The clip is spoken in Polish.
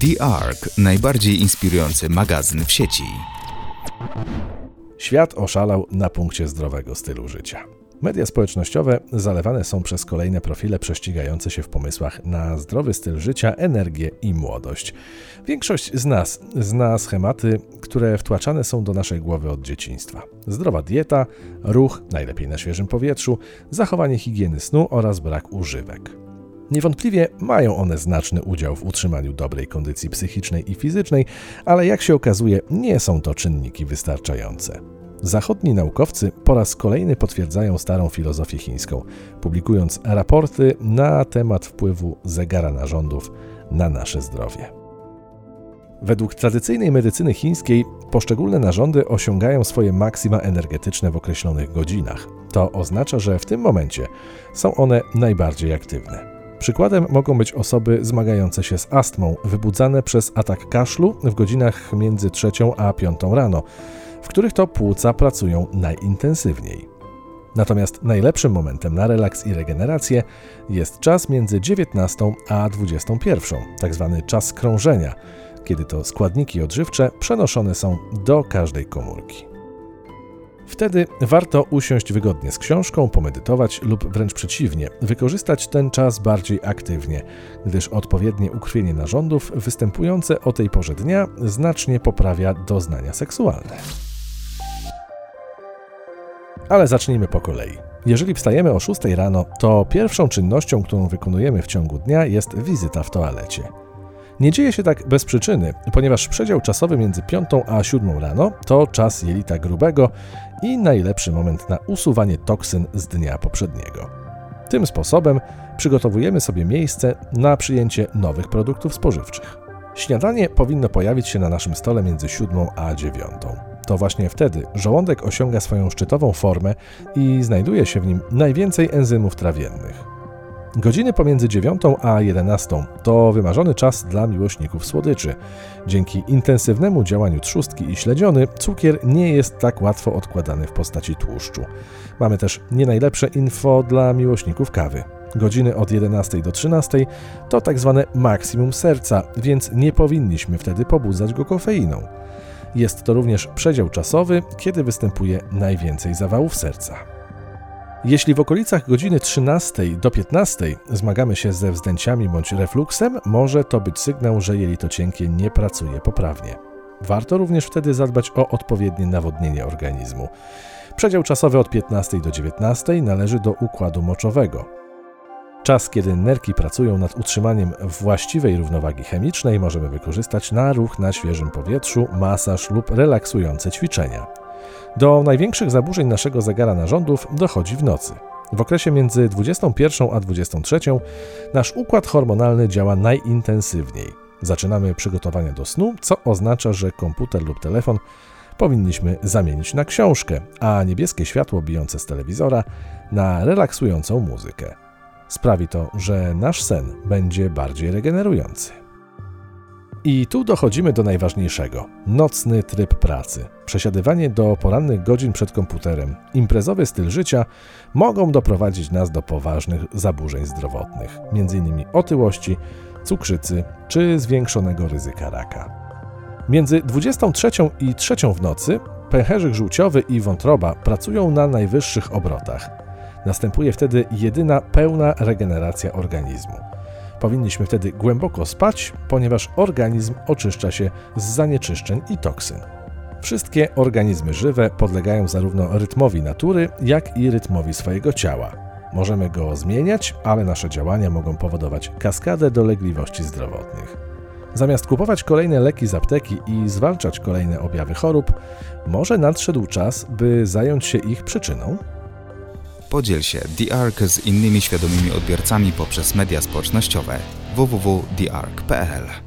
The Ark, najbardziej inspirujący magazyn w sieci. Świat oszalał na punkcie zdrowego stylu życia. Media społecznościowe zalewane są przez kolejne profile prześcigające się w pomysłach na zdrowy styl życia, energię i młodość. Większość z nas zna schematy, które wtłaczane są do naszej głowy od dzieciństwa. Zdrowa dieta, ruch, najlepiej na świeżym powietrzu, zachowanie higieny snu oraz brak używek. Niewątpliwie mają one znaczny udział w utrzymaniu dobrej kondycji psychicznej i fizycznej, ale jak się okazuje, nie są to czynniki wystarczające. Zachodni naukowcy po raz kolejny potwierdzają starą filozofię chińską, publikując raporty na temat wpływu zegara narządów na nasze zdrowie. Według tradycyjnej medycyny chińskiej poszczególne narządy osiągają swoje maksima energetyczne w określonych godzinach. To oznacza, że w tym momencie są one najbardziej aktywne. Przykładem mogą być osoby zmagające się z astmą, wybudzane przez atak kaszlu w godzinach między 3 a 5 rano w których to płuca pracują najintensywniej. Natomiast najlepszym momentem na relaks i regenerację jest czas między 19 a 21, tzw. Tak czas krążenia, kiedy to składniki odżywcze przenoszone są do każdej komórki. Wtedy warto usiąść wygodnie z książką, pomedytować lub wręcz przeciwnie, wykorzystać ten czas bardziej aktywnie, gdyż odpowiednie ukrwienie narządów występujące o tej porze dnia znacznie poprawia doznania seksualne. Ale zacznijmy po kolei. Jeżeli wstajemy o 6 rano, to pierwszą czynnością, którą wykonujemy w ciągu dnia jest wizyta w toalecie. Nie dzieje się tak bez przyczyny, ponieważ przedział czasowy między 5 a 7 rano to czas jelita grubego i najlepszy moment na usuwanie toksyn z dnia poprzedniego. Tym sposobem przygotowujemy sobie miejsce na przyjęcie nowych produktów spożywczych. Śniadanie powinno pojawić się na naszym stole między 7 a 9. To właśnie wtedy żołądek osiąga swoją szczytową formę i znajduje się w nim najwięcej enzymów trawiennych. Godziny pomiędzy 9 a 11 to wymarzony czas dla miłośników słodyczy. Dzięki intensywnemu działaniu trzustki i śledziony, cukier nie jest tak łatwo odkładany w postaci tłuszczu. Mamy też nie najlepsze info dla miłośników kawy. Godziny od 11 do 13 to tak zwane maksimum serca, więc nie powinniśmy wtedy pobudzać go kofeiną. Jest to również przedział czasowy, kiedy występuje najwięcej zawałów serca. Jeśli w okolicach godziny 13 do 15 zmagamy się ze wzdęciami bądź refluksem, może to być sygnał, że jelito cienkie nie pracuje poprawnie. Warto również wtedy zadbać o odpowiednie nawodnienie organizmu. Przedział czasowy od 15 do 19 należy do układu moczowego. Czas, kiedy nerki pracują nad utrzymaniem właściwej równowagi chemicznej, możemy wykorzystać na ruch na świeżym powietrzu, masaż lub relaksujące ćwiczenia. Do największych zaburzeń naszego zegara narządów dochodzi w nocy. W okresie między 21 a 23 nasz układ hormonalny działa najintensywniej. Zaczynamy przygotowania do snu, co oznacza, że komputer lub telefon powinniśmy zamienić na książkę, a niebieskie światło bijące z telewizora na relaksującą muzykę. Sprawi to, że nasz sen będzie bardziej regenerujący. I tu dochodzimy do najważniejszego nocny tryb pracy. Przesiadywanie do porannych godzin przed komputerem, imprezowy styl życia mogą doprowadzić nas do poważnych zaburzeń zdrowotnych, m.in. otyłości, cukrzycy czy zwiększonego ryzyka raka. Między 23 i 3 w nocy pęcherzyk żółciowy i wątroba pracują na najwyższych obrotach. Następuje wtedy jedyna pełna regeneracja organizmu. Powinniśmy wtedy głęboko spać, ponieważ organizm oczyszcza się z zanieczyszczeń i toksyn. Wszystkie organizmy żywe podlegają zarówno rytmowi natury, jak i rytmowi swojego ciała. Możemy go zmieniać, ale nasze działania mogą powodować kaskadę dolegliwości zdrowotnych. Zamiast kupować kolejne leki z apteki i zwalczać kolejne objawy chorób, może nadszedł czas, by zająć się ich przyczyną Podziel się The Ark z innymi świadomymi odbiorcami poprzez media społecznościowe www.theark.pl